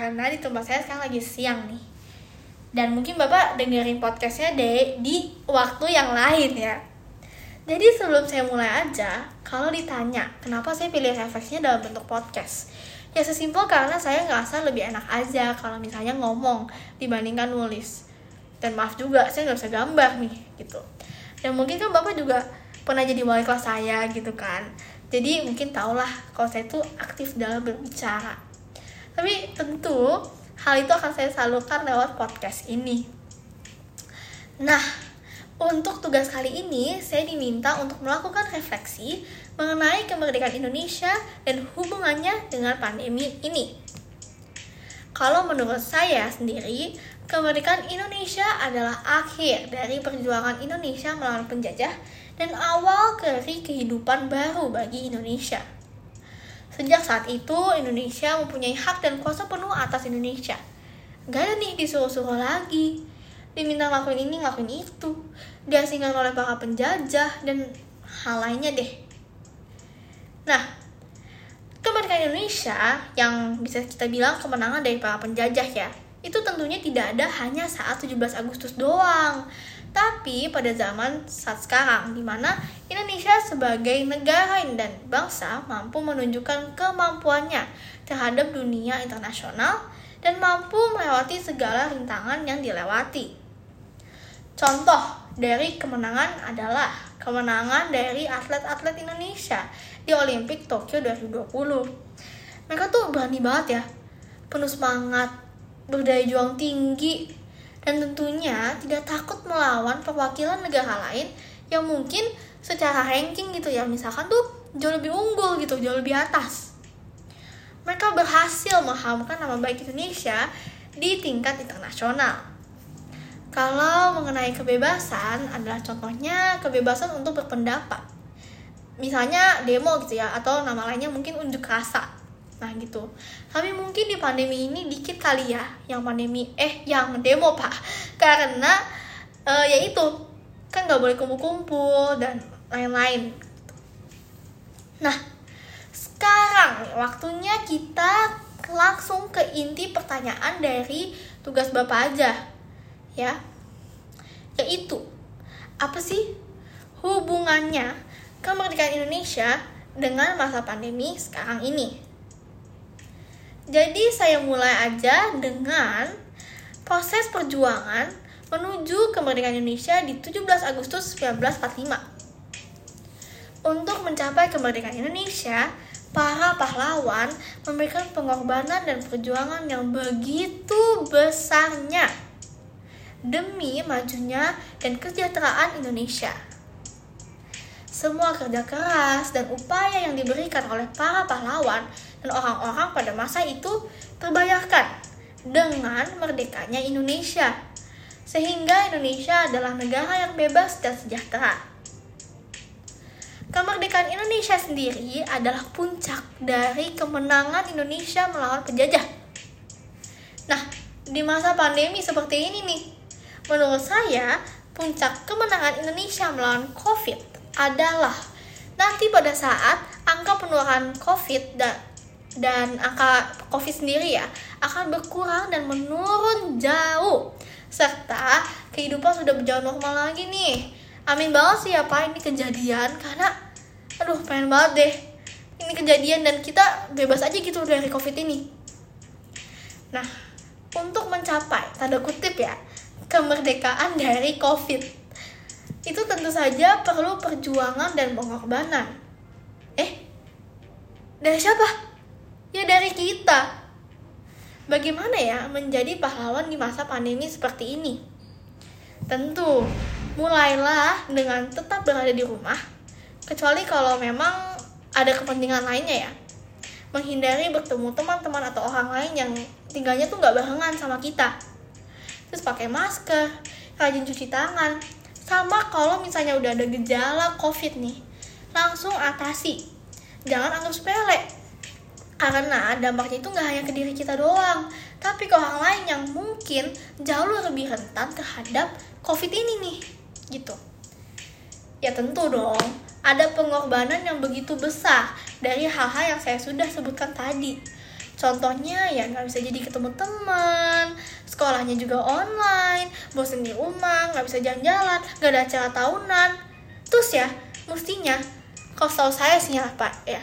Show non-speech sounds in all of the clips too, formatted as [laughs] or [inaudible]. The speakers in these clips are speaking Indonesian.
karena di tempat saya sekarang lagi siang nih. Dan mungkin Bapak dengerin podcastnya deh di waktu yang lain ya. Jadi sebelum saya mulai aja, kalau ditanya kenapa saya pilih refleksinya dalam bentuk podcast, ya sesimpel karena saya ngerasa lebih enak aja kalau misalnya ngomong dibandingkan nulis. Dan maaf juga, saya nggak bisa gambar nih, gitu. Dan mungkin kan Bapak juga pernah jadi wali kelas saya gitu kan jadi mungkin tahulah kalau saya itu aktif dalam berbicara tapi tentu hal itu akan saya salurkan lewat podcast ini nah untuk tugas kali ini saya diminta untuk melakukan refleksi mengenai kemerdekaan Indonesia dan hubungannya dengan pandemi ini kalau menurut saya sendiri kemerdekaan Indonesia adalah akhir dari perjuangan Indonesia melawan penjajah dan awal dari kehidupan baru bagi Indonesia. Sejak saat itu, Indonesia mempunyai hak dan kuasa penuh atas Indonesia. Gak ada nih disuruh-suruh lagi. Diminta ngelakuin ini, ngelakuin itu. Diasingkan oleh para penjajah, dan hal lainnya deh. Nah, kemerdekaan Indonesia yang bisa kita bilang kemenangan dari para penjajah ya, itu tentunya tidak ada hanya saat 17 Agustus doang, tapi pada zaman saat sekarang, di mana Indonesia sebagai negara dan bangsa mampu menunjukkan kemampuannya terhadap dunia internasional dan mampu melewati segala rintangan yang dilewati. Contoh dari kemenangan adalah kemenangan dari atlet-atlet Indonesia di Olimpik Tokyo 2020. Mereka tuh berani banget ya, penuh semangat, berdaya juang tinggi, dan tentunya tidak takut melawan perwakilan negara lain yang mungkin secara ranking gitu ya misalkan tuh jauh lebih unggul gitu jauh lebih atas. Mereka berhasil mengharumkan nama baik Indonesia di tingkat internasional. Kalau mengenai kebebasan adalah contohnya kebebasan untuk berpendapat. Misalnya demo gitu ya atau nama lainnya mungkin unjuk rasa Nah gitu. Tapi mungkin di pandemi ini dikit kali ya yang pandemi eh yang demo pak karena uh, ya itu kan nggak boleh kumpul-kumpul dan lain-lain. Nah sekarang waktunya kita langsung ke inti pertanyaan dari tugas bapak aja ya yaitu apa sih hubungannya kemerdekaan Indonesia dengan masa pandemi sekarang ini jadi saya mulai aja dengan proses perjuangan menuju kemerdekaan Indonesia di 17 Agustus 1945. Untuk mencapai kemerdekaan Indonesia, para pahlawan memberikan pengorbanan dan perjuangan yang begitu besarnya demi majunya dan kesejahteraan Indonesia. Semua kerja keras dan upaya yang diberikan oleh para pahlawan dan orang-orang pada masa itu terbayarkan dengan merdekanya Indonesia. Sehingga Indonesia adalah negara yang bebas dan sejahtera. Kemerdekaan Indonesia sendiri adalah puncak dari kemenangan Indonesia melawan penjajah. Nah, di masa pandemi seperti ini nih, menurut saya puncak kemenangan Indonesia melawan COVID adalah. Nanti pada saat angka penularan COVID dan dan angka COVID sendiri ya akan berkurang dan menurun jauh. Serta kehidupan sudah berjalan normal lagi nih. Amin banget sih ya pak ini kejadian. Karena aduh pengen banget deh. Ini kejadian dan kita bebas aja gitu dari COVID ini. Nah untuk mencapai tanda kutip ya kemerdekaan dari COVID itu tentu saja perlu perjuangan dan pengorbanan eh dari siapa Ya dari kita. Bagaimana ya menjadi pahlawan di masa pandemi seperti ini? Tentu, mulailah dengan tetap berada di rumah, kecuali kalau memang ada kepentingan lainnya ya. Menghindari bertemu teman-teman atau orang lain yang tinggalnya tuh nggak barengan sama kita. Terus pakai masker, rajin cuci tangan, sama kalau misalnya udah ada gejala COVID nih, langsung atasi. Jangan anggap sepele, karena dampaknya itu nggak hanya ke diri kita doang, tapi ke orang lain yang mungkin jauh lebih rentan terhadap COVID ini nih, gitu. Ya tentu dong, ada pengorbanan yang begitu besar dari hal-hal yang saya sudah sebutkan tadi. Contohnya ya nggak bisa jadi ketemu teman, sekolahnya juga online, bosan di rumah, nggak bisa jalan-jalan, nggak ada acara tahunan. Terus ya, mestinya, kalau setahu saya sih ya Pak ya,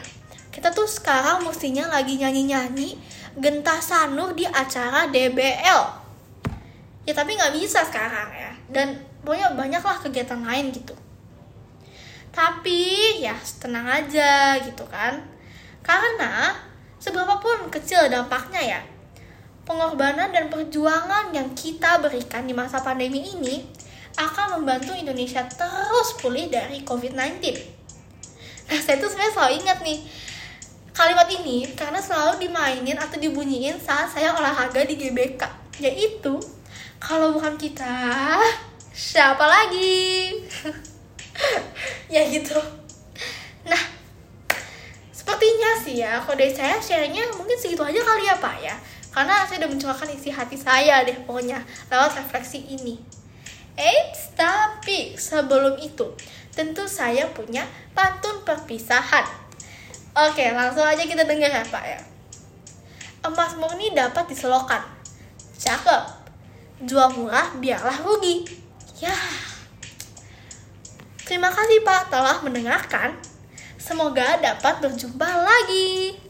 kita tuh sekarang mestinya lagi nyanyi-nyanyi gentah sanuh di acara DBL. Ya tapi nggak bisa sekarang ya, dan pokoknya banyaklah kegiatan lain gitu. Tapi ya tenang aja gitu kan, karena seberapapun kecil dampaknya ya, pengorbanan dan perjuangan yang kita berikan di masa pandemi ini akan membantu Indonesia terus pulih dari COVID-19. Nah, saya tuh sebenarnya selalu ingat nih kalimat ini karena selalu dimainin atau dibunyiin saat saya olahraga di GBK, yaitu kalau bukan kita, siapa lagi? [laughs] ya gitu. Nah, sepertinya sih ya, dari saya sharingnya mungkin segitu aja kali ya Pak ya. Karena saya udah mencurahkan isi hati saya deh pokoknya lewat refleksi ini. Eits, tapi sebelum itu, tentu saya punya pantun perpisahan. Oke, langsung aja kita dengar ya Pak ya. Emas murni dapat diselokan. Cakep. Jual murah biarlah rugi. Ya. Terima kasih Pak telah mendengarkan. Semoga dapat berjumpa lagi.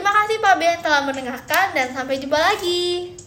Terima kasih Pak Ben telah mendengarkan dan sampai jumpa lagi.